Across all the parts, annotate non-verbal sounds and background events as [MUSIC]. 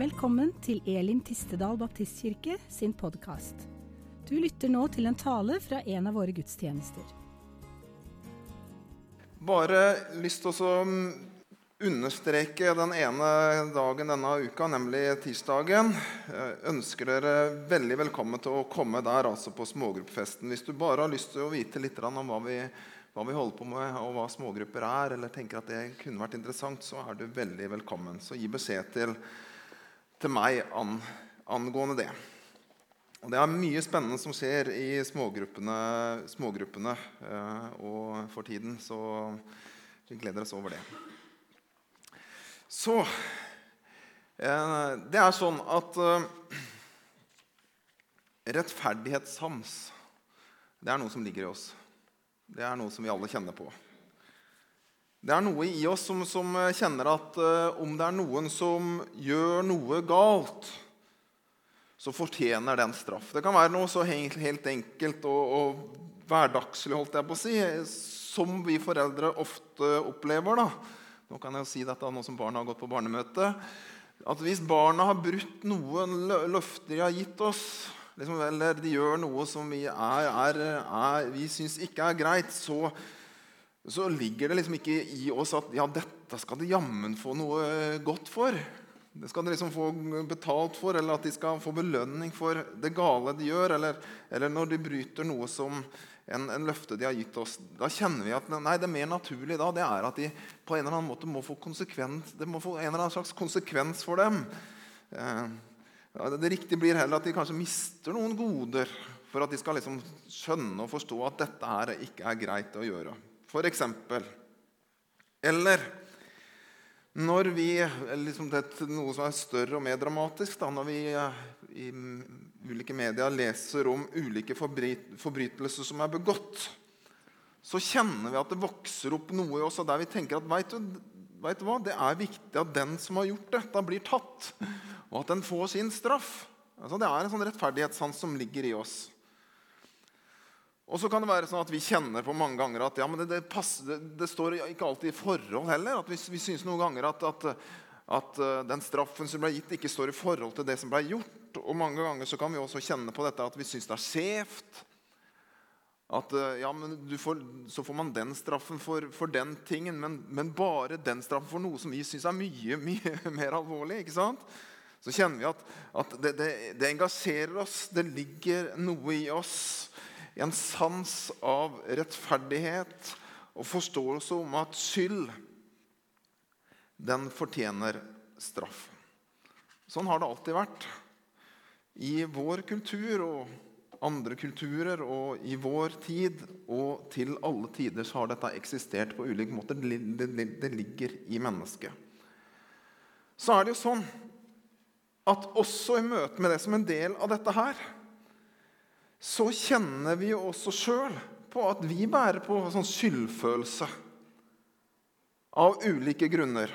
Velkommen til Elim Tistedal Baptistkirke sin podkast. Du lytter nå til en tale fra en av våre gudstjenester. Bare lyst til å understreke den ene dagen denne uka, nemlig tirsdagen. Jeg ønsker dere veldig velkommen til å komme der altså på smågruppefesten. Hvis du bare har lyst til å vite litt om hva vi, hva vi holder på med, og hva smågrupper er, eller tenker at det kunne vært interessant, så er du veldig velkommen. Så gi beskjed til, til meg an, angående det. Og Det er mye spennende som skjer i smågruppene, smågruppene eh, og for tiden, så vi gleder oss over det. Så eh, Det er sånn at eh, rettferdighetssans det er noe som ligger i oss. Det er noe som vi alle kjenner på. Det er noe i oss som, som kjenner at uh, om det er noen som gjør noe galt så fortjener den straff. Det kan være noe så helt, helt enkelt og, og, hverdagslig holdt jeg på å si, som vi foreldre ofte opplever. da. Nå kan jeg jo si dette nå som barna har gått på barnemøte. At hvis barna har brutt noen løfter de har gitt oss, liksom, eller de gjør noe som vi, er, vi syns ikke er greit, så, så ligger det liksom ikke i oss at ja, dette skal de jammen få noe godt for. Det skal de liksom få betalt for, eller at de skal få belønning for det gale de gjør. Eller, eller når de bryter noe som en, en, løfte de har gitt oss. Da kjenner vi at nei, det er mer naturlig da, det er at de på en eller annen måte må få konsekvens, det må få en eller annen slags konsekvens for dem. Eh, ja, det riktige blir heller at de kanskje mister noen goder for at de skal liksom skjønne og forstå at dette her ikke er greit å gjøre. For eksempel. Eller når vi, liksom det, Noe som er større og mer dramatisk, da, når vi eh, i ulike medier leser om ulike forbrytelser som er begått, så kjenner vi at det vokser opp noe i oss der vi tenker at vet du, vet du hva, det er viktig at den som har gjort dette, blir tatt, og at den får sin straff. Altså, det er en sånn rettferdighetssans som ligger i oss. Og så kan det være sånn at vi kjenner på mange ganger at ja, det, det, passer, det, det, står ikke alltid i forhold heller. At vi, vi syns noen ganger at, at, at, eh, den straffen som ble gitt, ikke står i forhold til det som ble gjort. Og mange ganger så kan vi også kjenne på dette at vi syns det er skjevt. At eh, ja, men får, Så får man den straffen for, for den tingen, men, men, bare den straffen for noe som vi syns er mye, mye [LAUGHS] mer alvorlig. ikke sant? Så kjenner vi at, at det engasjerer oss. Det ligger noe i oss en sans av rettferdighet og forståelse om at skyld, den fortjener straff. Sånn har det alltid vært. I vår kultur og andre kulturer og i vår tid og til alle tider så har dette eksistert på ulike måter. Det ligger i mennesket. Så er det jo sånn at også i møte med det som en del av dette her, så kjenner vi jo også sjøl på at vi bærer på sånn skyldfølelse av ulike grunner.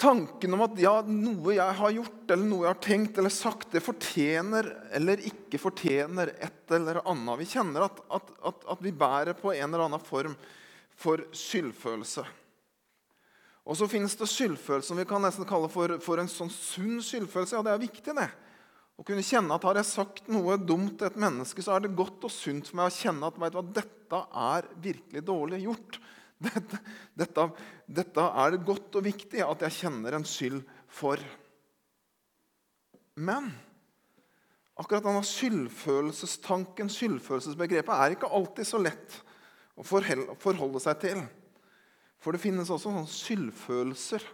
Tanken om at ja, noe jeg har gjort eller noe jeg har tenkt eller sagt, det fortjener eller ikke fortjener et eller annet. Vi kjenner at, at, at, at vi bærer på en eller annen form for skyldfølelse. Og så finnes det skyldfølelse som vi kan nesten kalle for, for en sånn sunn skyldfølelse. Ja, det er viktig, det. Å kunne kjenne at har jeg sagt noe dumt til et menneske, så er det godt og sunt for meg å kjenne at hva, dette er virkelig dårlig gjort. [LAUGHS] Dette, dette, dette, er det godt og viktig at jeg kjenner en skyld for. Men akkurat denne skyldfølelsestanken, skyldfølelsesbegrepet, er ikke alltid så lett å forholde seg til. For det finnes også sånne skyldfølelser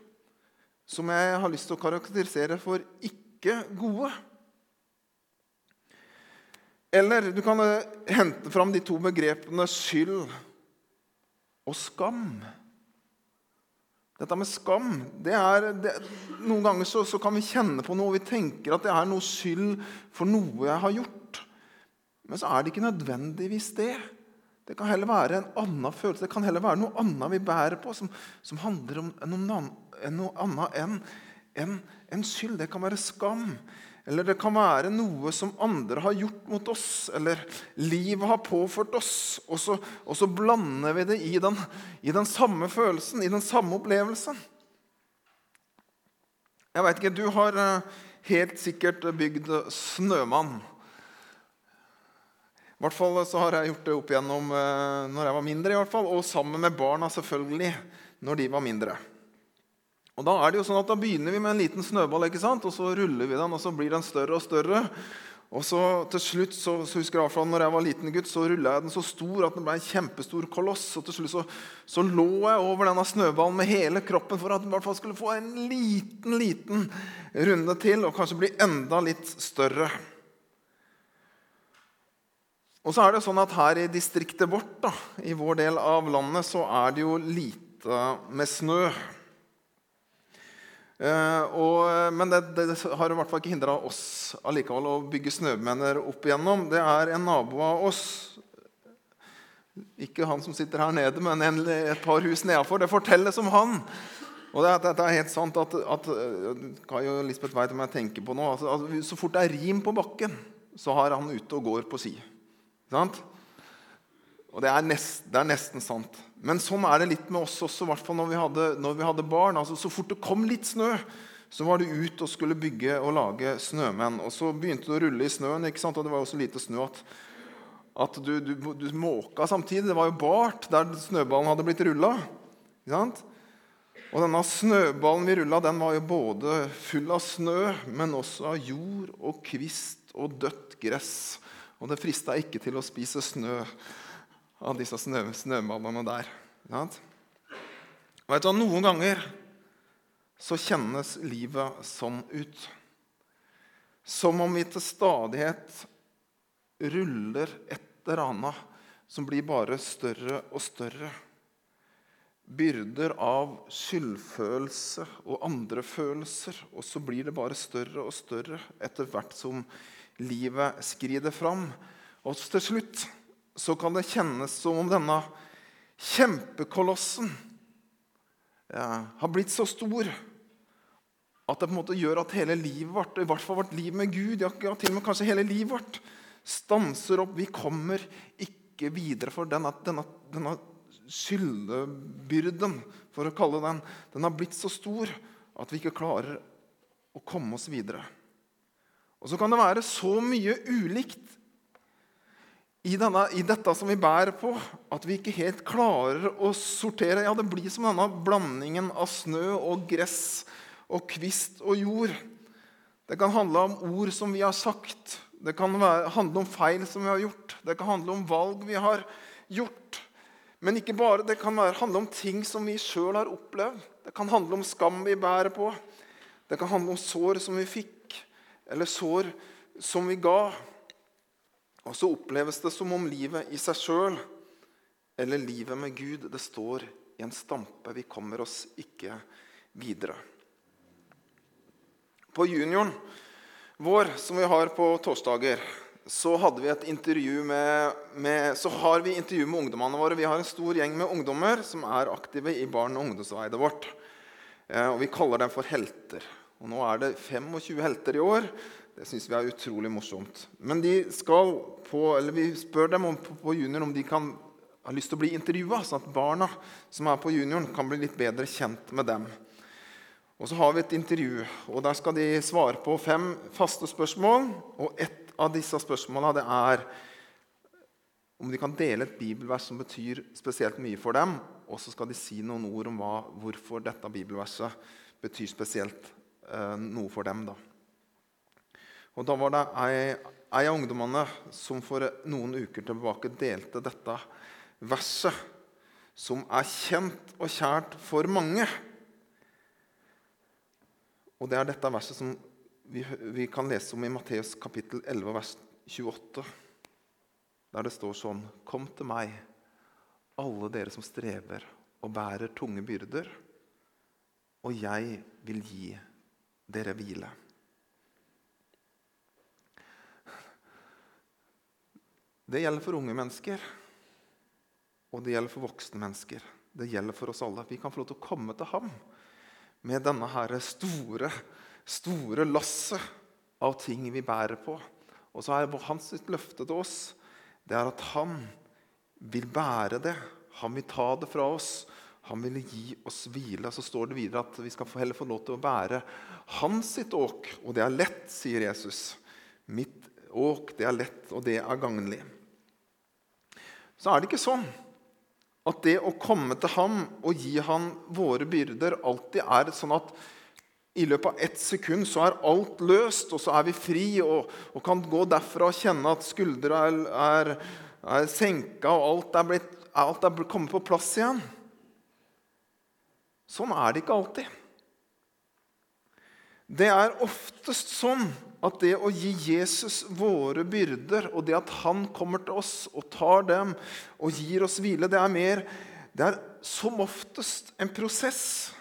som jeg har lyst til å karakterisere for ikke gode. Eller du kan eh, hente fram de to begrepene skyld og skam. Dette med skam det er, det, Noen ganger så, så, kan vi kjenne på noe. Vi tenker at det er noe skyld for noe jeg har gjort. Men så er det ikke nødvendigvis det. Det kan heller være en annen følelse. Det kan heller være noe annet vi bærer på, som, som handler om noe, annet enn en, en skyld. Det kan være skam. Eller det kan være noe som andre har gjort mot oss, eller livet har påført oss. Og så, og så blander vi det i den, i den, samme følelsen, i den samme opplevelsen. Jeg veit ikke, Du har eh, helt sikkert bygd snømann. I hvert fall så har jeg gjort det opp igjennom eh, når jeg var mindre, i hvert fall, og sammen med barna selvfølgelig når de var mindre. Og Da er det jo sånn at da begynner vi med en liten snøball, ikke sant? og så ruller vi den, og så blir den større og større. Og så til slutt, så, så husker jeg hvert når jeg var liten gutt, så rulla jeg den så stor at den ble en kjempestor koloss. Og til slutt så, så lå jeg over denne snøballen med hele kroppen for at den i hvert fall skulle få en liten, liten runde til og kanskje bli enda litt større. Og så er det sånn at Her i distriktet vårt, da, i vår del av landet, så er det jo lite med snø. Uh, og, men det, det, har i hvert fall ikke hindra oss allikevel å bygge snømenner opp igjennom. Det er en nabo av oss, ikke han som sitter her nede, men en, et par hus nedafor. Det fortelles om han. Og det, det, det er helt sant at, at Kai og Lisbeth vet om jeg tenker på nå. Altså, altså, så fort det er rim på bakken, så har han ute og går på si. Sant? Og det er, nest, det er, nesten sant. Men sånn er det litt med oss også, i hvert fall når vi hadde, når vi hadde barn. Altså, så fort det kom litt snø, så var du ut og skulle bygge og lage snømenn. Og så begynte det å rulle i snøen, ikke sant? og det var jo så lite snø at, at du, du, du, måka samtidig. Det var jo bart der snøballen hadde blitt rulla. Og denne snøballen vi rulla, den var jo både full av snø, men også av jord og kvist og dødt gress. Og det frista ikke til å spise snø av disse snø, snøballene der. Vet du, Noen ganger så kjennes livet sånn ut. Som om vi til stadighet ruller et eller annet som blir bare større og større. Byrder av skyldfølelse og andre følelser. Og så blir det bare større og større etter hvert som livet skrider fram. Og til slutt så kan det kjennes som om denne kjempekolossen ja, har blitt så stor at det på en måte gjør at hele livet vårt, i hvert fall vårt liv med Gud, ja, til og med kanskje hele livet vårt, stanser opp. Vi kommer ikke videre for denne, denne, denne skyldebyrden, for å kalle den, den har blitt så stor at vi ikke klarer å komme oss videre. Og så kan det være så mye ulikt i, denne, i, dette som vi bærer på, at vi ikke helt klarer å sortere. Ja, Det blir som denne blandingen av snø og gress og kvist og jord. Det kan handle om ord som vi har sagt. Det kan være, handle om feil som vi har gjort. Det kan handle om valg vi har gjort. Men ikke bare, det kan være, handle om ting som vi sjøl har opplevd. Det kan handle om skam vi bærer på. Det kan handle om sår som vi fikk, eller sår som vi ga. Og så oppleves det som om livet i seg sjøl eller livet med Gud det står i en stampe. Vi kommer oss ikke videre. På junioren vår, som vi har på torsdager, så med, med, så har vi intervju med ungdommene våre. Vi har en stor gjeng med ungdommer som er aktive i barn- og ungdomsarbeidet vårt. Eh, og Vi kaller dem for helter. Og Nå er det 25 helter i år. Det syns vi er utrolig morsomt. Men på, vi spør dem om, på, junior om de kan ha lyst til å bli intervjua, sånn at barna som er på junioren, kan bli litt bedre kjent med dem. Og så har vi et intervju, og der skal de svare på fem faste spørsmål. Og ett av disse spørsmåla er om de kan dele et bibelvers som betyr spesielt mye for dem. Og så skal de si noen ord om hva, hvorfor dette bibelverset betyr spesielt eh, noe for dem. da. Og Da var det ei, ei av ungdommene som for noen uker tilbake delte dette verset, som er kjent og kjært for mange. Og Det er dette verset som vi, vi kan lese om i Matteus kapittel 11, vers 28, der det står sånn Kom til meg, alle dere som strever og bærer tunge byrder, og jeg vil gi dere hvile. Det gjelder for unge mennesker, og det gjelder for voksne mennesker. Det gjelder for oss alle. Vi kan få lov til å komme til ham med denne her store, store lasset av ting vi bærer på. Og så er hans løfte til oss det er at han vil bære det. Han vil ta det fra oss. Han vil gi oss hvile. Så står det videre at vi skal heller få lov til å bære hans sitt åk. Og det er lett, sier Jesus. Mitt åk, det er lett, og det er gagnlig. Så er det ikke sånn at det å komme til ham og gi ham våre byrder alltid er sånn at i løpet av ett sekund så er alt løst, og så er vi fri og, og kan gå derfra og kjenne at skuldra er, er, er senka, og alt er, blitt, alt er kommet på plass igjen. Sånn er det ikke alltid. Det er oftest sånn at det å gi Jesus våre byrder, og det at han kommer til oss og tar dem og gir oss hvile, det er mer Det er som oftest en prosess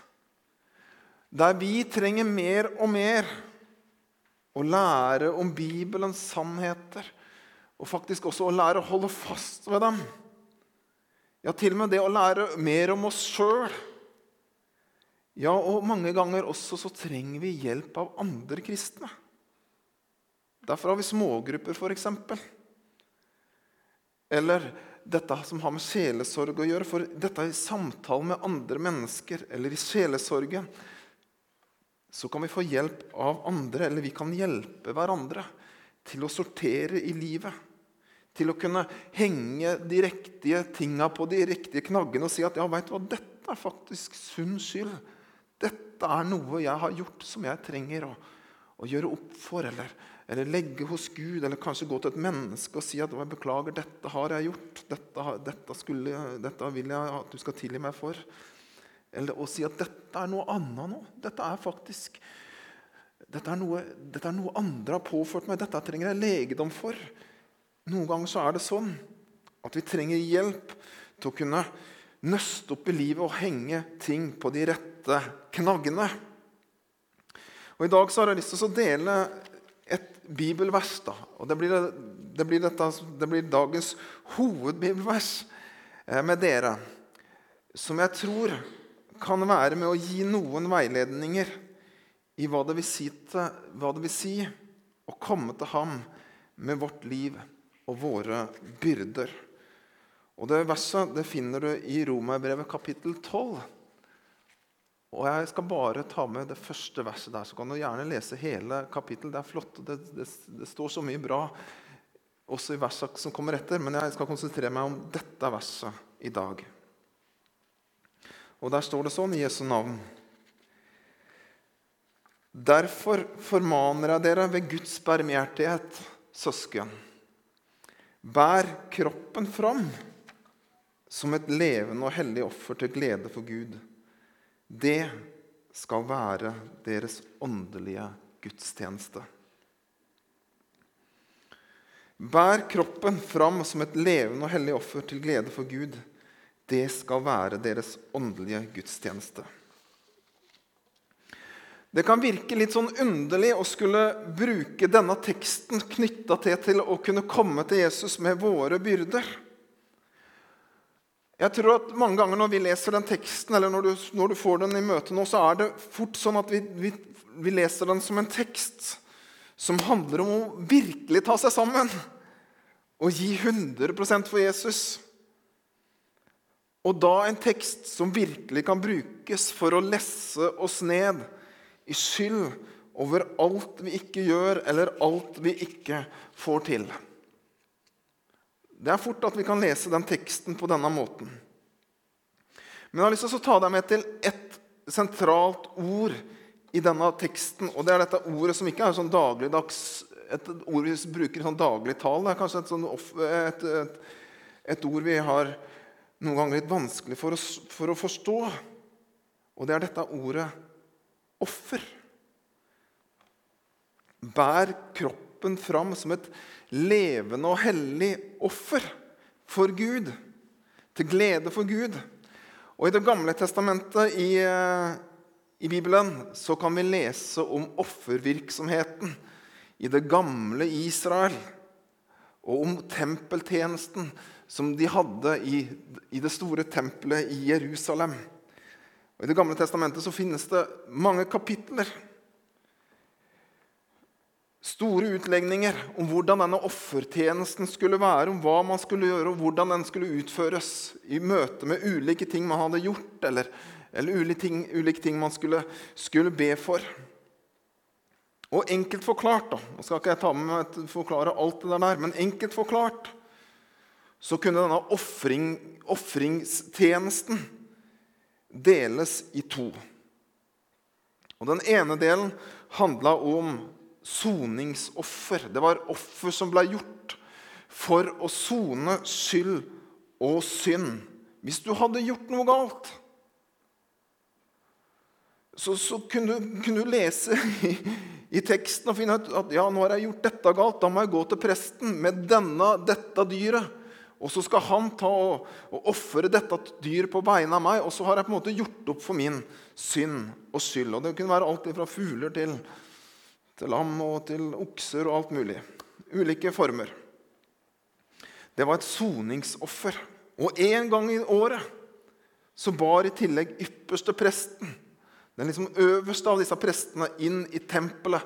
der vi trenger mer og mer å lære om Bibelens sannheter, og faktisk også å lære å holde fast ved dem. Ja, til og med det å lære mer om oss sjøl. Ja, og mange ganger også så trenger vi hjelp av andre kristne. Derfor har vi smågrupper, f.eks. Eller dette som har med sjelesorg å gjøre. For dette er i samtale med andre mennesker eller i sjelesorgen så kan vi få hjelp av andre, eller vi kan hjelpe hverandre til å sortere i livet. Til å kunne henge de riktige tinga på de riktige knaggene og si at ja, vet du hva, dette er faktisk sunn skyld. Dette er noe jeg har gjort som jeg trenger å, å gjøre opp for. Eller, eller, legge hos Gud, eller kanskje gå til et menneske og si at jeg beklager, dette har jeg gjort. Dette, dette, skulle, dette vil jeg at du skal tilgi meg for. Eller å si at dette er noe annet nå. Dette er faktisk dette er, noe, dette er noe andre har påført meg. Dette trenger jeg legedom for. Noen ganger så er det sånn at vi trenger hjelp til å kunne nøste opp i livet og henge ting på de rette knaggene. Og I dag så har jeg lyst til å dele bibelvers. da, og Det blir, det blir, dette, det blir dagens hovedbibelvers eh, med dere, som jeg tror kan være med å gi noen veiledninger i hva det vil si, til, hva det vil si å komme til ham med vårt liv og våre byrder. Og Det verset det finner du i Romerbrevet kapittel 12. Og Jeg skal bare ta med det første verset der. Så kan du gjerne lese hele kapittelet. Det er flott. Det, det, det står så mye bra også i verset som kommer etter, men jeg skal konsentrere meg om dette verset i dag. Og der står det sånn i Jesu navn. Derfor formaner jeg dere ved Guds barmhjertighet, søsken. Bær kroppen fram som et levende og hellig offer til glede for Gud. Det skal være deres åndelige gudstjeneste. Bær kroppen fram som et levende og hellig offer til glede for Gud. Det skal være deres åndelige gudstjeneste. Det kan virke litt sånn underlig å skulle bruke denne teksten knytta til, til å kunne komme til Jesus med våre byrder. Jeg tror at Mange ganger når vi leser den teksten, eller når du, når du får den i møte nå, så er det fort sånn at vi, vi, vi leser den som en tekst som handler om å virkelig ta seg sammen og gi 100% for Jesus. Og da en tekst som virkelig kan brukes for å lesse oss ned i skyld over alt vi ikke gjør, eller alt vi ikke får til. Det er fort at vi kan lese den teksten på denne måten. Men jeg har lyst til å ta deg med til ett sentralt ord i denne teksten. Og det er dette ordet som ikke er sånn dagligdags, et ord vi bruker i sånn dagligtale. Det er kanskje et, sånn, et, et, et ord vi har noen ganger litt vanskelig for, å, for å forstå. Og det er dette ordet offer. Bær kroppen fram som et levende og hellig offer for Gud. Til glede for Gud. Og I Det gamle testamentet i, eh, i Bibelen så kan vi lese om offervirksomheten i det gamle Israel. Og om tempeltjenesten som de hadde i, i det store tempelet i Jerusalem. Og I Det gamle testamentet så finnes det mange kapitler store utlegninger om hvordan denne offertjenesten skulle være, om hva man skulle gjøre, og hvordan den skulle utføres i møte med ulike ting man hadde gjort, eller, eller ulike, ting, ulike, ting, man skulle, skulle, be for. Og enkelt forklart, da, nå skal ikke jeg ta med meg å forklare alt det der, men enkelt forklart så kunne denne offring, deles i to. Og Den ene delen handla om soningsoffer. Det var offer som ble gjort for å sone skyld og synd. Hvis du hadde gjort noe galt, så, så kunne, kunne, du, lese i, i, teksten og finne ut at ja, nå har jeg gjort dette galt. Da må jeg gå til presten med denne, dette dyret. Og så skal han ta og, og ofre dette dyret på vegne av meg, og så har jeg på en måte gjort opp for min synd og skyld. Og Det kunne være alt fra fugler til, til lam og til okser og alt mulig. Ulike former. Det var et soningsoffer. Og en gang i året så bar i tillegg ypperste presten, den liksom øverste av disse prestene, inn i tempelet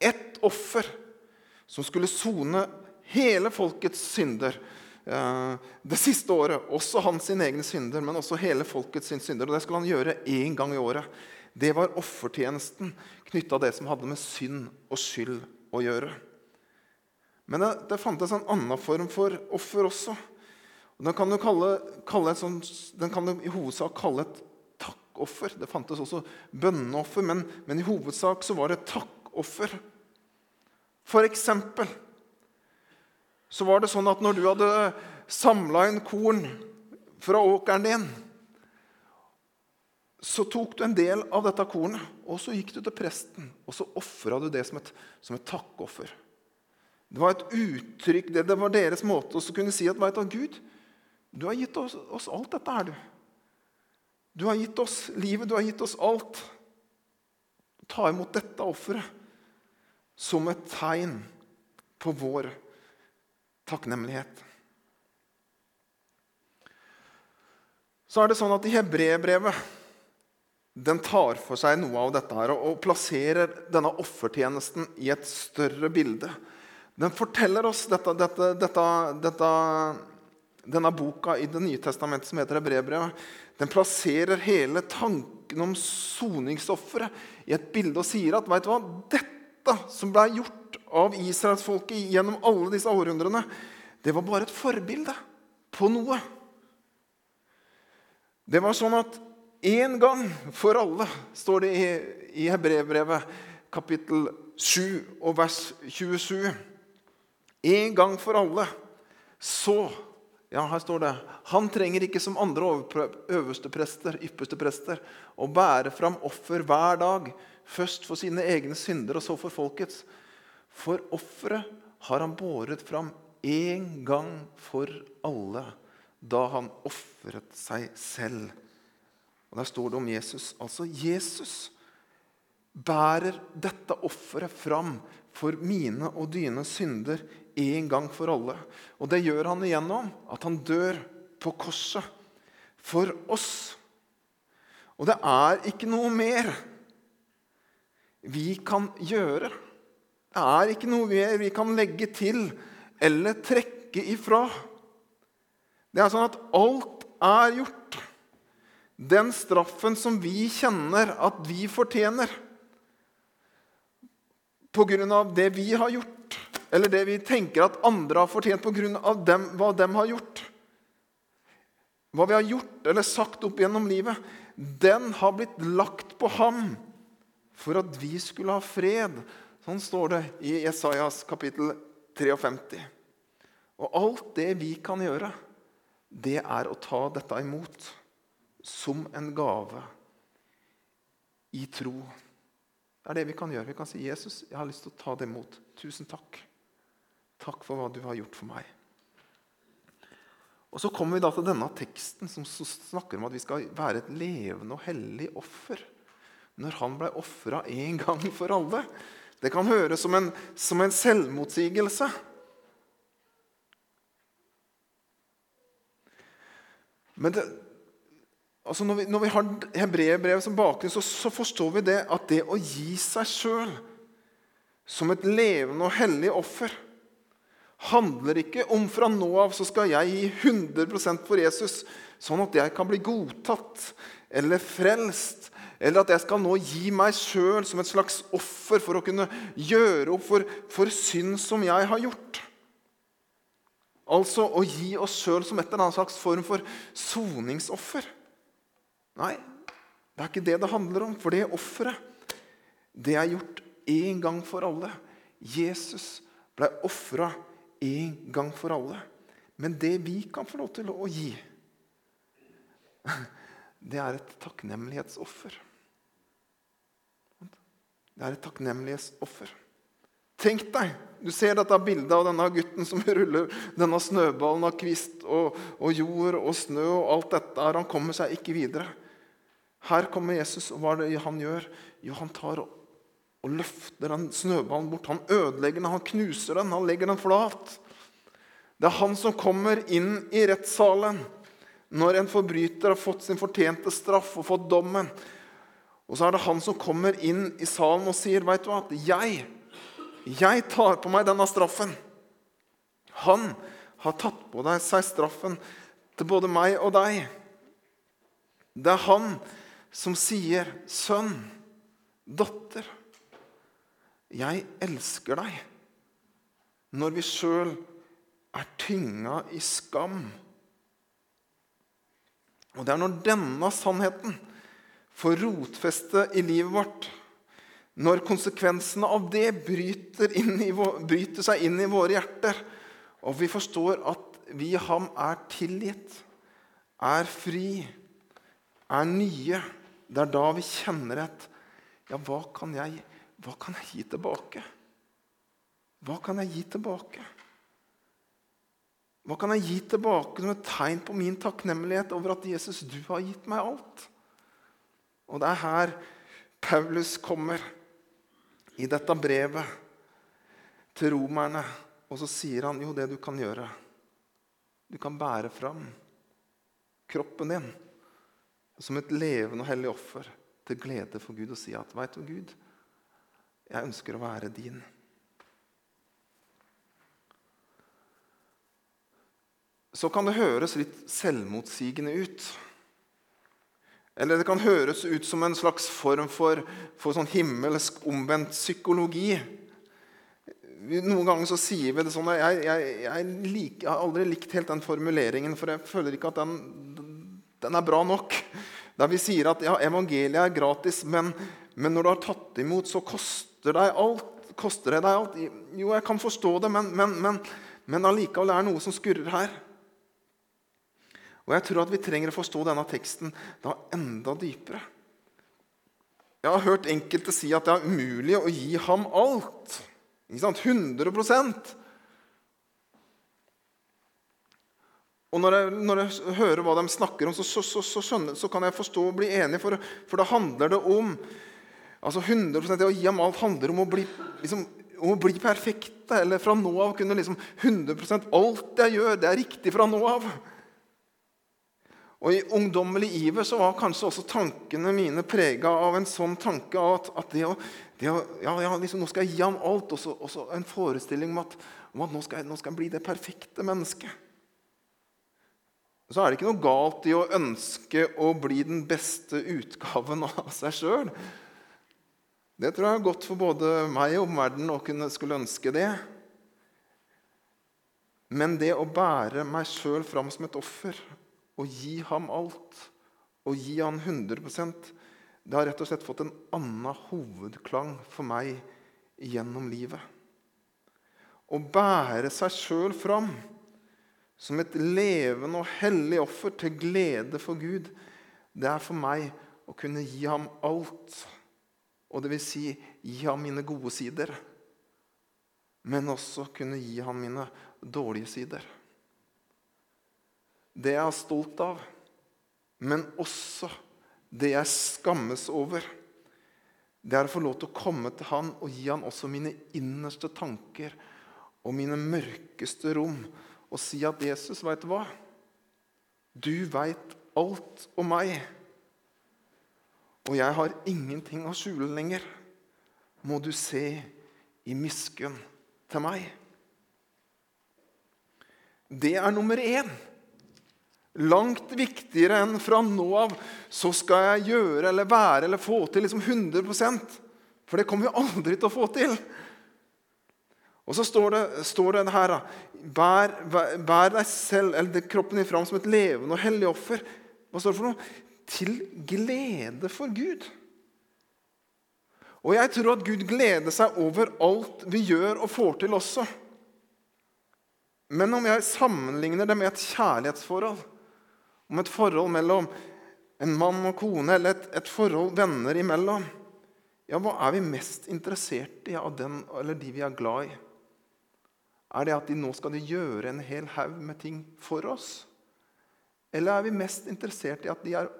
ett offer som skulle sone hele folkets synder Eh, det siste året. Også hans sin egne synder, men også hele folkets synder. Og Det skulle han gjøre én gang i året. Det var offertjenesten knytta det som hadde med synd og skyld å gjøre. Men det, det fantes en annen form for offer også. Og den kan du, kalle, kalle sånt, den kan du i hovedsak kalle et takkoffer. Det fantes også bønneoffer, men, men i hovedsak så var det takkoffer. For eksempel så var det sånn at når du hadde samla inn korn fra åkeren din, så tok du en del av dette kornet, og så gikk du til presten, og så ofra du det som et, som et takkoffer. Det var et uttrykk, det, det var deres måte å kunne si at vet du, Gud, du har gitt oss, oss alt dette her, du. Du har gitt oss livet, du har gitt oss alt. Ta imot dette offeret som et tegn på vår takknemlighet. Så er det sånn at i Hebrebrevet den tar for seg noe av dette her, og plasserer denne offertjenesten i et større bilde. Den forteller oss dette, dette, dette, denne boka i Det nye testamentet som heter Hebrevbrevet, Den plasserer hele tanken om soningsofferet i et bilde og sier at vet du hva, dette som ble gjort av israelsfolket gjennom alle disse århundrene, det var bare et forbilde på noe. Det var sånn at én gang for alle, står det i, Hebrevbrevet kapittel 7 og vers 27. En gang for alle. Så ja, her står det Han trenger ikke som andre øverste prester, ypperste prester, å bære fram offer hver dag, først for sine egne synder og så for folkets. For offeret har han båret fram én gang for alle da han ofret seg selv. Og Der står det om Jesus. Altså Jesus bærer dette offeret fram for mine og dine synder en gang for alle. Og det gjør han igjennom at han dør på korset for oss. Og det er ikke noe mer vi kan gjøre. Det er ikke noe mer vi kan legge til eller trekke ifra. Det er sånn at alt er gjort. Den straffen som vi kjenner at vi fortjener pga. det vi har gjort, eller det vi tenker at andre har fortjent pga. hva de har gjort Hva vi har gjort eller sagt opp gjennom livet, den har blitt lagt på ham for at vi skulle ha fred Sånn står det i Jesajas kapittel 53. Og alt det vi kan gjøre, det er å ta dette imot som en gave i tro. Det er det vi kan gjøre. Vi kan si, 'Jesus, jeg har lyst til å ta det imot. Tusen takk. Takk for hva du har gjort for meg.' Og Så kommer vi da til denne teksten som snakker om at vi skal være et levende og hellig offer. Når han ble ofra en gang for alle, det kan høres som en, som en selvmotsigelse. Men det, altså når, vi, når, vi, har hebreerbrevet som bakgrunn, så, så, forstår vi det at det å gi seg sjøl som et levende og hellig offer handler ikke om fra nå av så skal jeg gi 100% for Jesus, sånn at jeg kan bli godtatt eller frelst, eller at jeg skal nå gi meg sjøl som et slags offer for å kunne gjøre opp for, for synd som jeg har gjort. Altså å gi oss sjøl som et eller annet slags form for soningsoffer. Nei, det er ikke det det handler om. For det offeret, det er gjort én gang for alle. Jesus ble ofra en gang for alle. Men det vi kan få lov til å gi, det er et takknemlighetsoffer. Det er et takknemlighetsoffer. Tenk deg, Du ser dette bildet av denne gutten som ruller denne snøballen av kvist og, og jord og snø og alt dette. Han kommer seg ikke videre. Her kommer Jesus, og hva er det han gjør? Jo, han tar og og løfter den snøballen bort. Han ødelegger den, han knuser den, han legger den flat. Det er han som kommer inn i rettssalen når en forbryter har fått sin fortjente straff og fått dommen. Og så er det han som kommer inn i salen og sier, 'Veit du hva? Jeg, jeg tar på meg denne straffen.' Han har tatt på seg straffen til både meg og deg. Det er han som sier, 'Sønn, datter' 'Jeg elsker deg', når vi sjøl er tynga i skam. Og det er når denne sannheten får rotfeste i livet vårt, når konsekvensene av det bryter, i, bryter, seg inn i våre hjerter, og vi forstår at vi i ham er tilgitt, er fri, er nye Det er da vi kjenner et Ja, hva kan jeg? Hva kan jeg gi tilbake? Hva kan jeg gi tilbake? Hva kan jeg gi tilbake som et tegn på min takknemlighet over at Jesus, du har gitt meg alt? Og det er her Paulus kommer i dette brevet til romerne. Og så sier han jo det du kan gjøre. Du kan bære fram kroppen din som et levende og hellig offer til glede for Gud og si at veit du, Gud, jeg ønsker å være din. Så kan det høres litt selvmotsigende ut. Eller det kan høres ut som en slags form for, for sånn himmelsk omvendt psykologi. Noen ganger så sier vi det sånn jeg, jeg, jeg, liker, jeg, har aldri likt helt den formuleringen, for jeg føler ikke at den, den er bra nok. Der vi sier at ja, evangeliet er gratis, men, men når du har tatt imot, så koster det alt. Koster det deg alt? Jo, jeg kan forstå det, men, men, men, men allikevel er det noe som skurrer her. Og jeg tror at vi trenger å forstå denne teksten da enda dypere. Jeg har hørt enkelte si at det er umulig å gi ham alt. Ikke sant? 100 Og når jeg, når jeg, hører hva de snakker om, så, så, så, skjønner, så, kan jeg forstå og bli enig, for, for da handler det om Altså 100 Det å gi ham alt handler om å bli, liksom, bli perfekte. Eller fra nå av kunne liksom 100% Alt jeg gjør, det er riktig fra nå av. Og I ungdommelig iver så var kanskje også tankene mine prega av en sånn tanke av at, at det å, det å ja, ja, liksom, Nå skal jeg gi ham alt. Og så en forestilling om at, om at nå, skal jeg, nå, skal jeg, bli det perfekte mennesket. Så er det ikke noe galt i å ønske å bli den beste utgaven av seg sjøl. Det tror jeg er godt for både meg og omverdenen å kunne skulle ønske det. Men det å bære meg sjøl fram som et offer og gi ham alt, og gi ham 100% det har rett og slett fått en annen hovedklang for meg gjennom livet. Å bære seg sjøl fram som et levende og hellig offer til glede for Gud, det er for meg å kunne gi ham alt og det vil si gi ham mine gode sider, men også kunne gi ham mine dårlige sider. Det jeg er stolt av, men også det jeg skammes over, det er å få lov til å komme til han og gi han også mine innerste tanker og mine mørkeste rom, og si at 'Jesus, veit du hva? Du veit alt om meg.' Og jeg har ingenting å skjule lenger. Må du se i miskunn til meg. Det er nummer én. Langt viktigere enn fra nå av så skal jeg gjøre eller være eller få til liksom 100% For det kommer vi aldri til å få til. Og så står det, står det her bær, bær, bær, deg selv, eller kroppen din fram som et levende og hellig offer. Hva står det for noe? Til glede for Gud. Og jeg tror at Gud gleder seg over alt vi gjør og får til også. Men om jeg sammenligner det med et kjærlighetsforhold, om et forhold mellom en mann og kone, eller et, et forhold venner imellom ja, Hva er vi mest interessert i av den eller de vi er glad i? Er det at de nå skal de gjøre en hel haug med ting for oss? Eller er vi mest interessert i at de er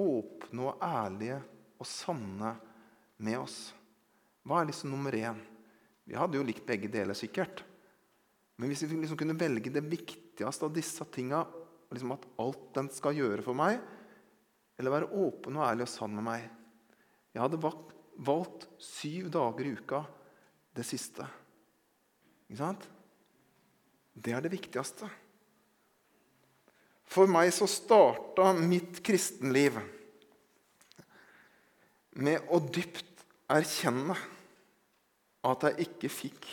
åpne og ærlige og sanne med oss? Hva er liksom nummer én? Vi hadde jo likt begge deler, sikkert. Men hvis vi liksom kunne velge det viktigste av disse tinga, liksom at alt den skal gjøre for meg, eller være åpen og ærlig og sann med meg Jeg hadde valgt syv dager i uka det siste. Ikke sant? Det er det viktigste. For meg så starta mitt kristenliv med å dypt erkjenne at jeg ikke fikk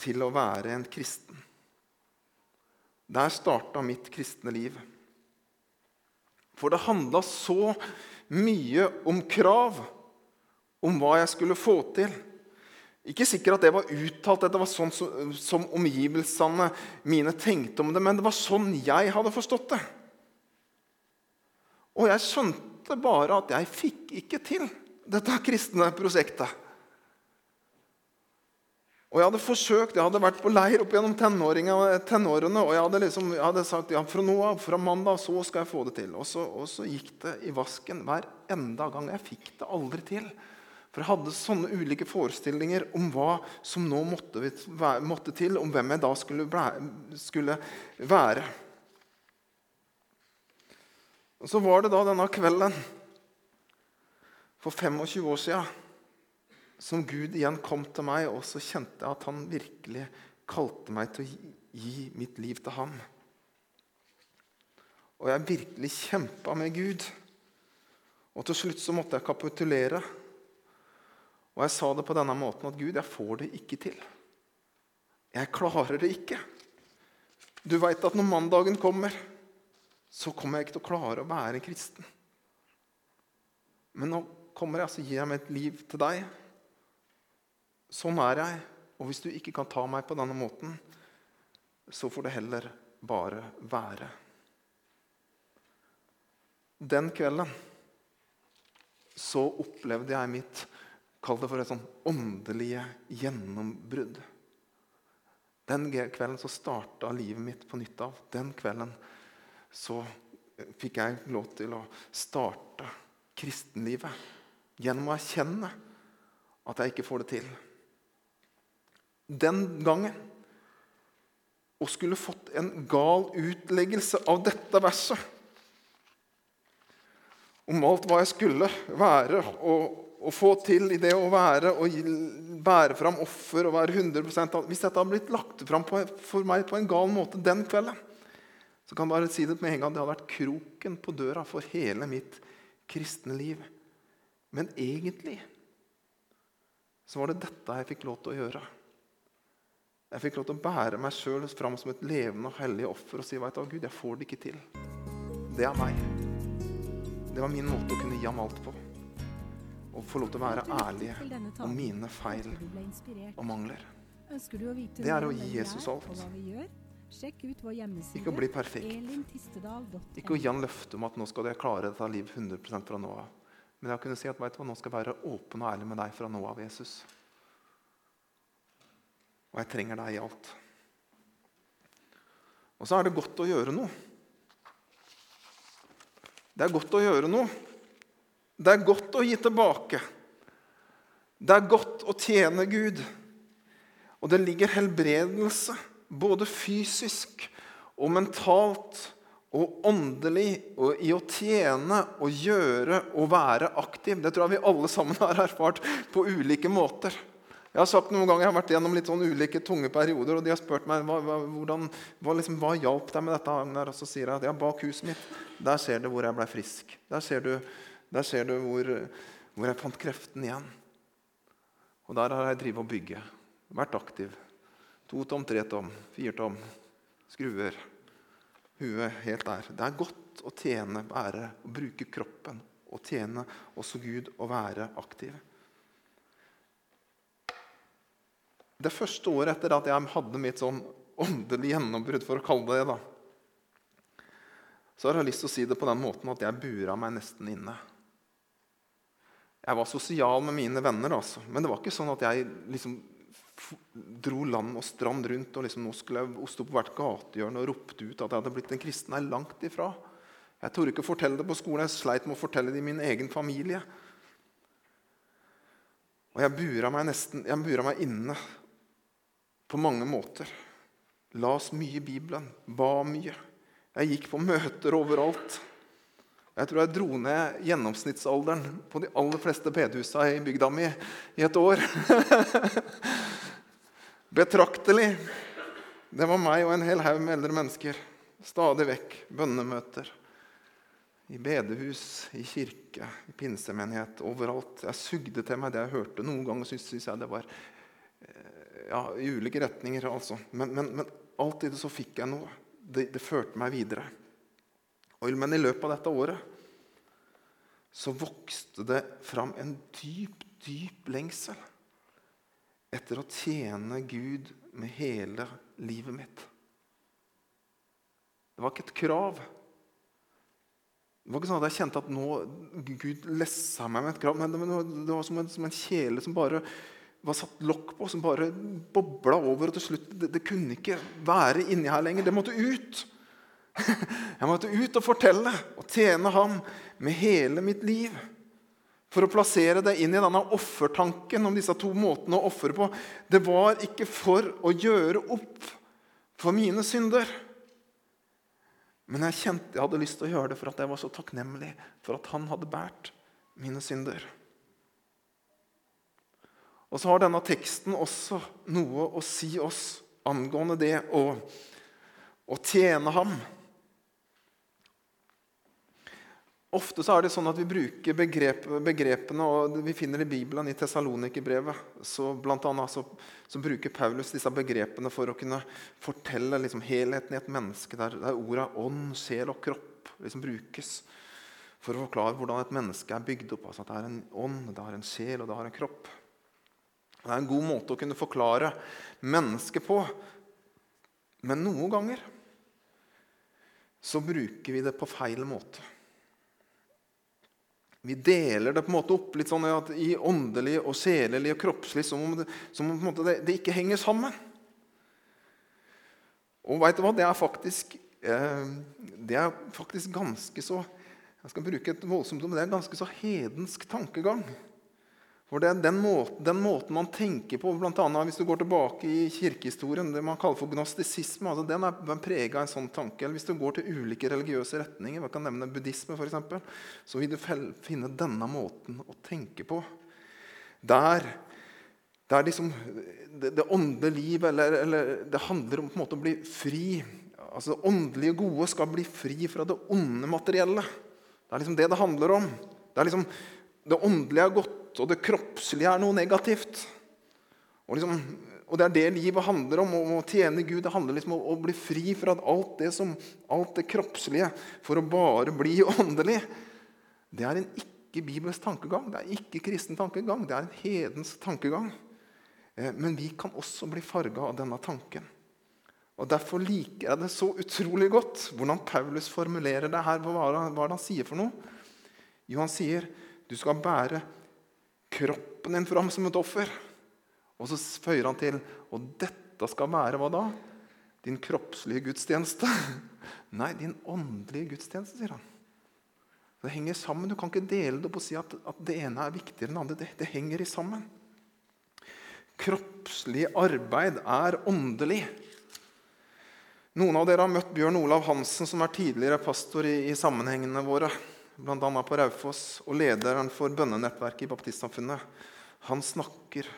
til å være en kristen. Der starta mitt kristne liv. For det handla så mye om krav, om hva jeg skulle få til. Ikke sikkert at det var uttalt, at det var sånn som, som omgivelsene mine tenkte om det, men det var sånn jeg hadde forstått det. Og jeg skjønte bare at jeg fikk ikke til dette kristne prosjektet. Og Jeg hadde forsøkt, jeg hadde vært på leir opp gjennom tenårene. Og jeg hadde, liksom, jeg hadde sagt ja, fra nå av, fra mandag så skal jeg få det til. Og så, og så, gikk det i vasken hver enda gang. Jeg fikk det aldri til. For jeg hadde sånne ulike forestillinger om hva som nå måtte, måtte til. Om hvem jeg da skulle, skulle være. Og Så var det da denne kvelden for 25 år sia som Gud igjen kom til meg, og så kjente jeg at han virkelig kalte meg til å gi mitt liv til ham. Og jeg virkelig kjempa med Gud. Og til slutt så måtte jeg kapitulere. Og jeg sa det på denne måten at Gud, jeg får det ikke til. Jeg klarer det ikke. Du veit at når mandagen kommer, så kommer jeg ikke til å klare å være kristen. Men nå kommer jeg, så gir jeg mitt liv til deg. Sånn er jeg. Og hvis du ikke kan ta meg på denne måten, så får det heller bare være. Den kvelden så opplevde jeg mitt Kall det for et sånn åndelige gjennombrudd. Den kvelden så starta livet mitt på nytt av. Den kvelden så fikk jeg lov til å starte kristenlivet gjennom å erkjenne at jeg ikke får det til den gangen og skulle fått en gal utleggelse av dette verset. Om alt hva jeg skulle være og, og få til i det å være og bære fram offer og være 100 Hvis dette hadde blitt lagt fram på, for meg på en gal måte den kvelden, så kan jeg bare si det med en gang. Det hadde vært kroken på døra for hele mitt kristne liv. Men egentlig så var det dette jeg fikk lov til å gjøre. Jeg fikk lov til å bære meg sjøl fram som et levende og hellig offer og si veit du, Gud, jeg får det ikke til. Det er meg. Det var min måte å kunne gi ham alt på. Å få lov til å være ærlig om mine feil og mangler. Det er å gi Jesus alt. Ikke å bli perfekt. Ikke å gi han løfte om at nå skal jeg klare dette livet 100% fra nå av. Men jeg kunne si at vet du nå skal jeg være åpen og ærlig med deg fra nå av, Jesus. Og jeg trenger deg i alt. Og så er det godt å gjøre noe. Det er godt å gjøre noe. Det er godt å gi tilbake. Det er godt å tjene Gud. Og det ligger helbredelse, både fysisk og mentalt og åndelig, og i å tjene og gjøre og være aktiv. Det tror jeg vi alle sammen har erfart på ulike måter. Jeg har sagt noen ganger, jeg har vært gjennom litt sånn ulike tunge perioder, og de har spurt meg hva, hva, hvordan, hva, liksom, hva hjalp deg med dette. Der? Og så sier jeg at ja, bak huset mitt der ser du hvor jeg ble frisk. Der ser du, der ser du hvor, hvor, jeg fant kreften igjen. Og der har jeg drevet og bygget. Vært aktiv. To tom, tre tom, fire tom. Skruer. Huet helt der. Det er godt å tjene, være, å bruke kroppen og tjene også Gud og være aktiv. Det første året etter at jeg hadde mitt sånn åndelig gjennombrudd, for å kalle det det, så har jeg lyst til å si det på den måten at jeg bura meg nesten inne. Jeg var sosial med mine venner, altså. men det var ikke sånn at jeg liksom dro land og strand rundt og liksom nå skulle jeg stå på hvert gatehjørne og ropte ut at jeg hadde blitt en kristen. Nei, langt ifra. Jeg torde ikke fortelle det på skolen. Jeg sleit med å fortelle det i min egen familie. Og jeg bura meg nesten, jeg bura meg inne på mange måter. Las mye i Bibelen, ba mye. Jeg gikk på møter overalt. Jeg tror jeg dro ned gjennomsnittsalderen på de aller fleste bedehusa i bygda mi i et år. [LAUGHS] Betraktelig. Det var meg og en hel haug med eldre mennesker. Stadig vekk bønnemøter. I bedehus, i kirke, i pinsemenighet, overalt. Jeg sugde til meg det jeg hørte. Noen ganger syntes jeg det var ja, i ulike retninger. altså. Men, men, men alltid så fikk jeg noe. Det, det førte meg videre. Men i løpet av dette året så vokste det fram en dyp, dyp lengsel etter å tjene Gud med hele livet mitt. Det var ikke et krav. Det var ikke sånn at jeg kjente at nå Gud lessa meg med et krav. Men det var som en, som en kjele som bare var satt lokk på, som bare bobla over. og til slutt, det, det, kunne ikke være inni her lenger. Det måtte ut. [LAUGHS] Jeg måtte ut og fortelle og tjene ham med hele mitt liv. For å plassere det inn i denne offertanken om disse to måtene å ofre på. Det var ikke for å gjøre opp for mine synder. Men jeg kjente jeg hadde lyst til å gjøre det for at jeg var så takknemlig for at han hadde båret mine synder. Og så har denne teksten også noe å si oss angående det å, å tjene ham. Ofte så er det sånn at vi bruker begrep, begrepene, og vi finner i Bibelen, i Tessalonikerbrevet, så, blant så, så, bruker Paulus disse begrepene for å kunne fortelle liksom, helheten i et menneske, der, der orda ånd, sjel og kropp liksom, brukes for å forklare hvordan et menneske er bygd opp. Altså at det er en ånd, det har en sjel og det har en kropp. Det er en god måte å kunne forklare mennesket på. Men noen ganger så bruker vi det på feil måte. Vi deler det på en måte opp litt sånn i åndelig og sjelelig og kroppslig, som om, det, som om det, det, ikke henger sammen. Og vet du hva? Det er faktisk, eh, det er faktisk ganske så Jeg skal bruke et voldsomt ord, men det er ganske så hedensk tankegang. For det er den måten, den måten man tenker på, annet hvis du går tilbake i kirkehistorien, det man kaller for gnostisisme, altså den er prega av en sånn tanke. Eller hvis du går til ulike religiøse retninger, man kan nevne buddhisme f.eks., så vil du finne denne måten å tenke på. Der, der liksom det, det åndelige liv, eller, eller, det handler om på en måte å bli fri. Altså Det åndelige gode skal bli fri fra det onde materielle. Det er liksom det det handler om. Det er liksom det åndelige er godt og det kroppslige er noe negativt. Og, liksom, og det er det livet handler om. Å tjene Gud det handler liksom om å bli fri fra alt det, som, alt det kroppslige for å bare bli [LAUGHS] åndelig. Det er en ikke-bibelsk tankegang. Det er ikke kristen tankegang. Det er en hedens tankegang. Eh, men vi kan også bli farga av denne tanken. Og Derfor liker jeg det så utrolig godt hvordan Paulus formulerer det her. Hva er det han sier for noe? Jo, han sier du skal bære kroppen din fram som et offer. Og så føyer han til Og dette skal være hva da? Din kroppslige gudstjeneste? [LAUGHS] Nei, din åndelige gudstjeneste, sier han. Det henger sammen. Du kan ikke dele det opp og si at, at det ene er viktigere enn det andre. Det, henger i sammen. Kroppslig arbeid er åndelig. Noen av dere har møtt Bjørn Olav Hansen, som er tidligere pastor i, i sammenhengene våre bl.a. på Raufoss, og lederen for bønnenettverket i Baptistsamfunnet, han snakker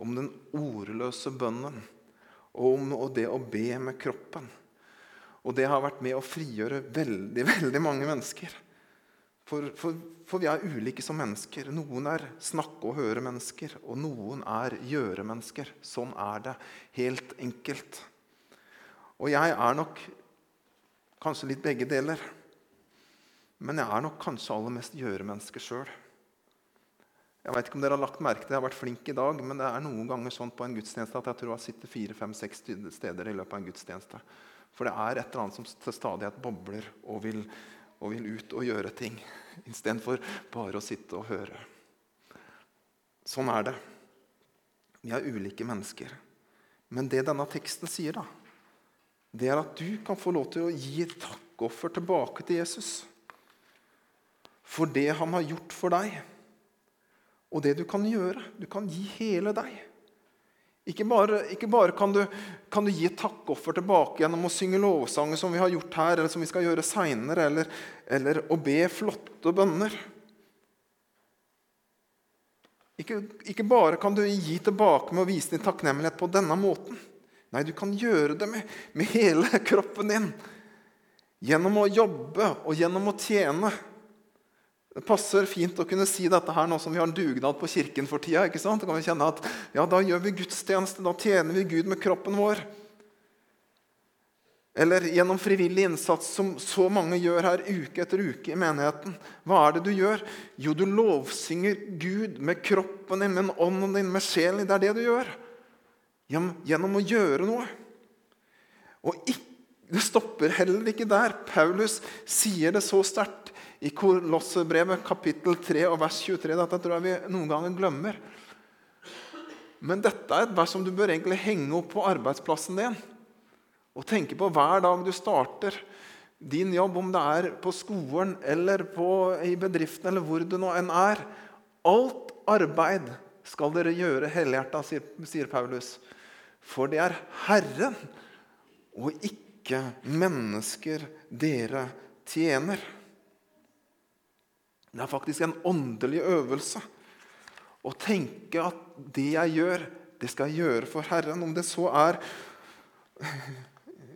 om den ordløse bønnen og om det å be med kroppen. Og det har vært med å frigjøre veldig, veldig mange mennesker. For, for, for, vi er ulike som mennesker. Noen er snakke- og høre-mennesker, og noen er gjøre-mennesker. Sånn er det. Helt enkelt. Og jeg er nok kanskje litt begge deler. Men jeg er nok kanskje aller mest gjøre-menneske sjøl. Jeg vet ikke om dere har lagt merke til Jeg har vært flink i dag, men det er noen ganger sånn på en gudstjeneste at jeg tror jeg sitter fire, fem, seks steder i løpet av en gudstjeneste. For det er et eller annet som til stadighet bobler og vil, og vil ut og gjøre ting. [LAUGHS] Istedenfor bare å sitte og høre. Sånn er det. Vi er ulike mennesker. Men det denne teksten sier, da, det er at du kan få lov til å gi et takkoffer tilbake til Jesus. For det han har gjort for deg. Og det du kan gjøre. Du kan gi hele deg. Ikke bare, ikke bare kan, du, kan, du, gi et takkoffer tilbake gjennom å synge lovsanger som vi har gjort her, eller som vi skal gjøre seinere, eller, eller, å be flotte bønner. Ikke, ikke, bare kan du gi tilbake med å vise din takknemlighet på denne måten. Nei, du kan gjøre det med, med hele [LAUGHS] kroppen din. Gjennom å jobbe og gjennom å tjene. Det passer fint å kunne si dette her nå som vi har en dugnad på kirken for tida. ikke sant? Da kan vi kjenne at ja, da gjør vi gudstjeneste, da tjener vi Gud med kroppen vår. Eller gjennom frivillig innsats, som så mange gjør her uke etter uke i menigheten. Hva er det du gjør? Jo, du lovsynger Gud med kroppen din, med ånden din, med sjelen din. Det er det du gjør. Gjennom å gjøre noe. Og ikke, det stopper heller ikke der. Paulus sier det så sterkt i Kolossebrevet kapittel 3 og vers 23. Dette tror jeg vi noen ganger glemmer. Men dette er et vers som du bør egentlig henge opp på arbeidsplassen din. Og tenke på hver dag du starter din jobb, om det er på skolen eller på, i bedriften eller hvor du nå enn er. Alt arbeid skal dere gjøre helhjerta, sier, sier Paulus. For det er Herren og ikke mennesker dere tjener. Det er faktisk en åndelig øvelse å tenke at det jeg gjør, det skal jeg gjøre for Herren. Om det så er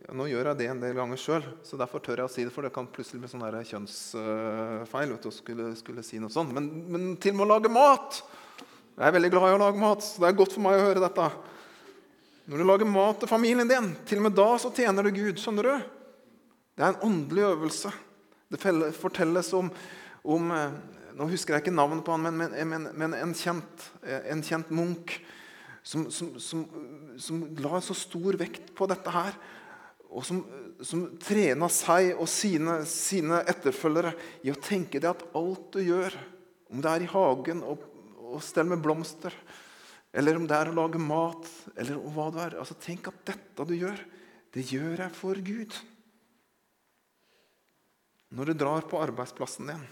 Nå gjør jeg det en del ganger sjøl, så derfor tør jeg å si det. For det kan plutselig bli sånn kjønnsfeil vet du, skulle, skulle, si noe sånt. Men, men til med å lage mat! Jeg er veldig glad i å lage mat, så det er godt for meg å høre dette. Når du lager mat til familien din, til og med da så tjener du Gud. skjønner du? Det er en åndelig øvelse. Det fortelles om om eh, Nå husker jeg ikke navnet på han, men, men, men en, kjent, eh, en, kjent, munk som, som, som, som, la så stor vekt på dette her. Og som, som trena seg og sine, sine, etterfølgere i å tenke det at alt du gjør, om det er i hagen og, og stell med blomster, eller om det er å lage mat, eller hva det er altså Tenk at dette du gjør, det gjør jeg for Gud. Når du drar på arbeidsplassen din,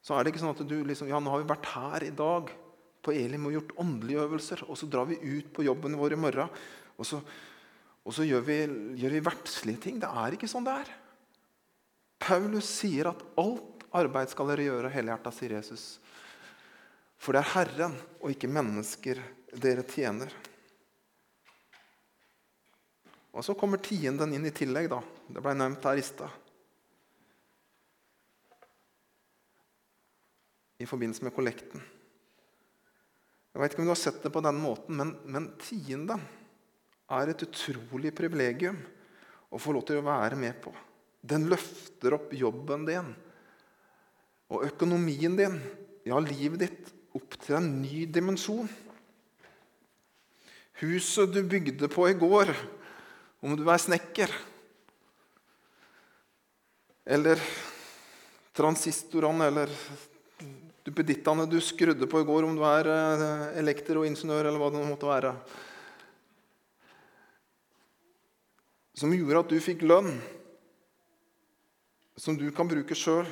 så er det ikke sånn at du liksom Ja, nå har vi vært her i dag på Elim og gjort åndelige øvelser, og så drar vi ut på jobben vår i morgen, og så, og så gjør, vi, gjør vi verdslige ting. Det er ikke sånn det er. Paulus sier at alt arbeid skal dere gjøre helhjerta, sier Jesus. For det er Herren og ikke mennesker dere tjener. Og Så kommer tienden inn i tillegg. da. Det ble nevnt her i stad. I forbindelse med kollekten. Jeg vet ikke om du har sett det på den måten, men, men tiende er et utrolig privilegium å få lov til å være med på. Den løfter opp jobben din og økonomien din, ja, livet ditt, opp til en ny dimensjon. Huset du bygde på i går, om du er snekker Eller transistorene eller duppedittene du skrudde på i går, om du er elekter og ingeniør eller hva det måtte være. Som gjorde at du fikk lønn som du kan bruke sjøl.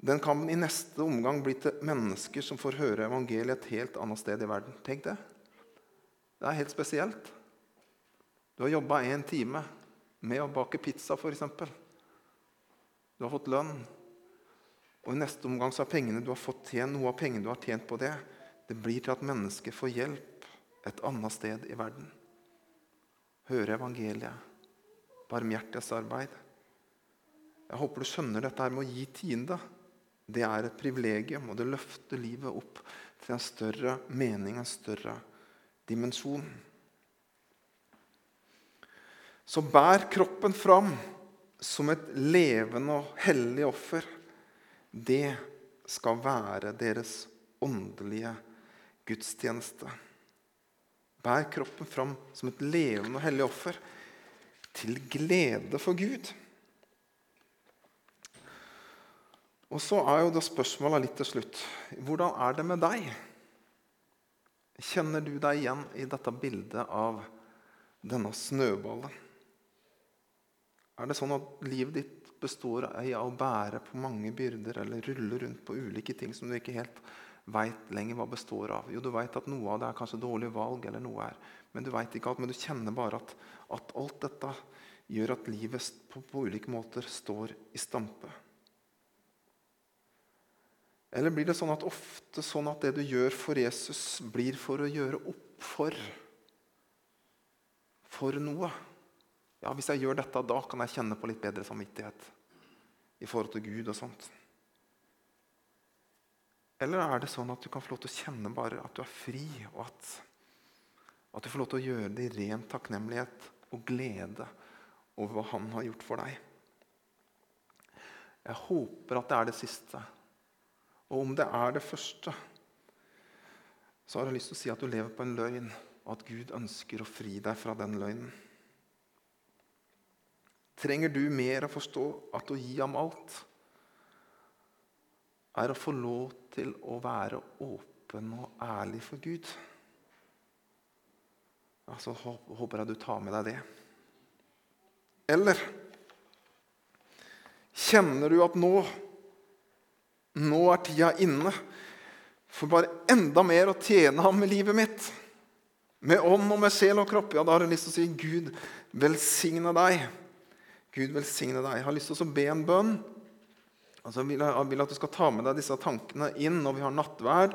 Den kan i neste omgang bli til mennesker som får høre evangeliet et helt annet sted i verden. Tenk det. Det er helt spesielt. Du har jobba én time med å bake pizza, f.eks. Du har fått lønn. Og i neste omgang så er pengene du har fått tjent, noe av pengene du har tjent på det, Det blir til at mennesket får hjelp et annet sted i verden. Høre evangeliet, barmhjertighetsarbeid. Jeg håper du skjønner dette her med å gi tiende. Det er et privilegium, og det løfter livet opp til en større mening, en større dimensjon. Så bær kroppen fram som et levende og hellig offer. Det skal være deres åndelige gudstjeneste. Bær kroppen fram som et levende og hellig offer til glede for Gud. Og så er jo da spørsmålet litt til slutt hvordan er det med deg? Kjenner du deg igjen i dette bildet av denne snøballen? Er det sånn at livet ditt består i å bære på mange byrder eller rulle rundt på ulike ting som du ikke helt veit lenger hva består av? Jo, du veit at noe av det er kanskje dårlige valg, eller noe er. men du vet ikke alt, men du kjenner bare at, at alt dette gjør at livet på, på ulike måter står i stampe. Eller blir det sånn at ofte sånn at det du gjør for Jesus, blir for å gjøre opp for for noe? Ja, Hvis jeg gjør dette, da kan jeg kjenne på litt bedre samvittighet i forhold til Gud og sånt. Eller er det sånn at du kan få lov til å kjenne bare at du er fri, og at, at du får lov til å gjøre det i ren takknemlighet og glede over hva Han har gjort for deg? Jeg håper at det er det siste. Og om det er det første, så har jeg lyst til å si at du lever på en løgn, og at Gud ønsker å fri deg fra den løgnen. Trenger du mer å forstå at å gi ham alt er å få lov til å være åpen og ærlig for Gud? Ja, så håper jeg du tar med deg det. Eller kjenner du at nå nå er tida inne for bare enda mer å tjene ham med livet mitt. Med ånd og med sjel og kropp. Ja, da har jeg lyst til å si Gud velsigne deg. Gud velsigne deg. Jeg har lyst til å be en bønn. Altså, jeg vil at du skal ta med deg disse tankene inn når vi har nattverd.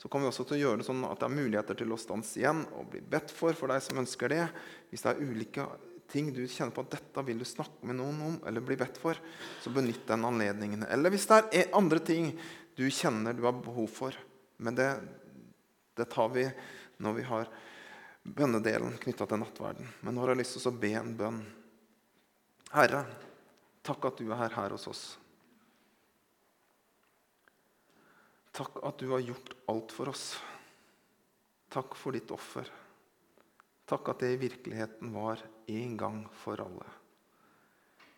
Så kommer vi også til å gjøre det sånn at det er muligheter til å stanse igjen og bli bedt for for deg som ønsker det. Hvis det er ulike ting du kjenner på at dette vil du snakke med noen om eller bli bedt for, så benytt den anledningen. Eller hvis det er andre ting du kjenner du har behov for. Men det, det tar vi når vi har bønnedelen knytta til nattverden. Men nå har jeg lyst til å be en bønn. Herre, takk at du er her, her hos oss. Takk at du har gjort alt for oss. Takk for ditt offer. Takk at det i virkeligheten var en gang for alle.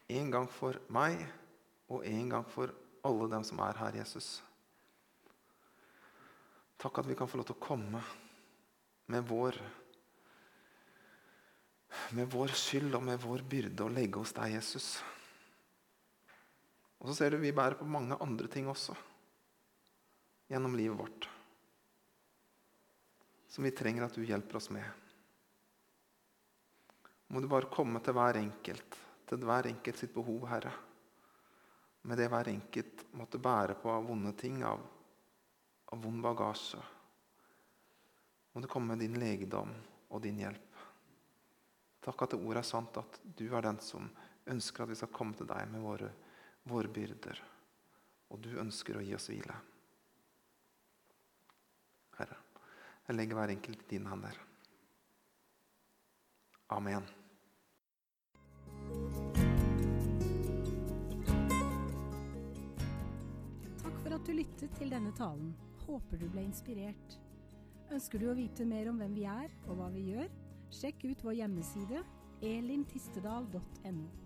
En gang for meg og en gang for alle dem som er her, Jesus. Takk at vi kan få lov til å komme med vår, med vår skyld og med vår byrde og legge hos deg, Jesus. Og så ser du vi bærer på mange andre ting også gjennom livet vårt. Som vi trenger at du hjelper oss med må du bare komme til hver enkelt, til hver enkelt sitt behov, Herre. Med det hver enkelt måtte bære på av vonde ting, av, av vond bagasje. Må du komme med din legedom og din hjelp. Takk at det ordet er sant, at du er den som ønsker at vi skal komme til deg med våre, våre byrder. Og du ønsker å gi oss hvile. Herre, jeg legger hver enkelt i dine hender. Amen. Takk for at du lyttet til denne talen. Håper du ble inspirert. Ønsker du å vite mer om hvem vi er og hva vi gjør? Sjekk ut vår hjemmeside elintistedal.no.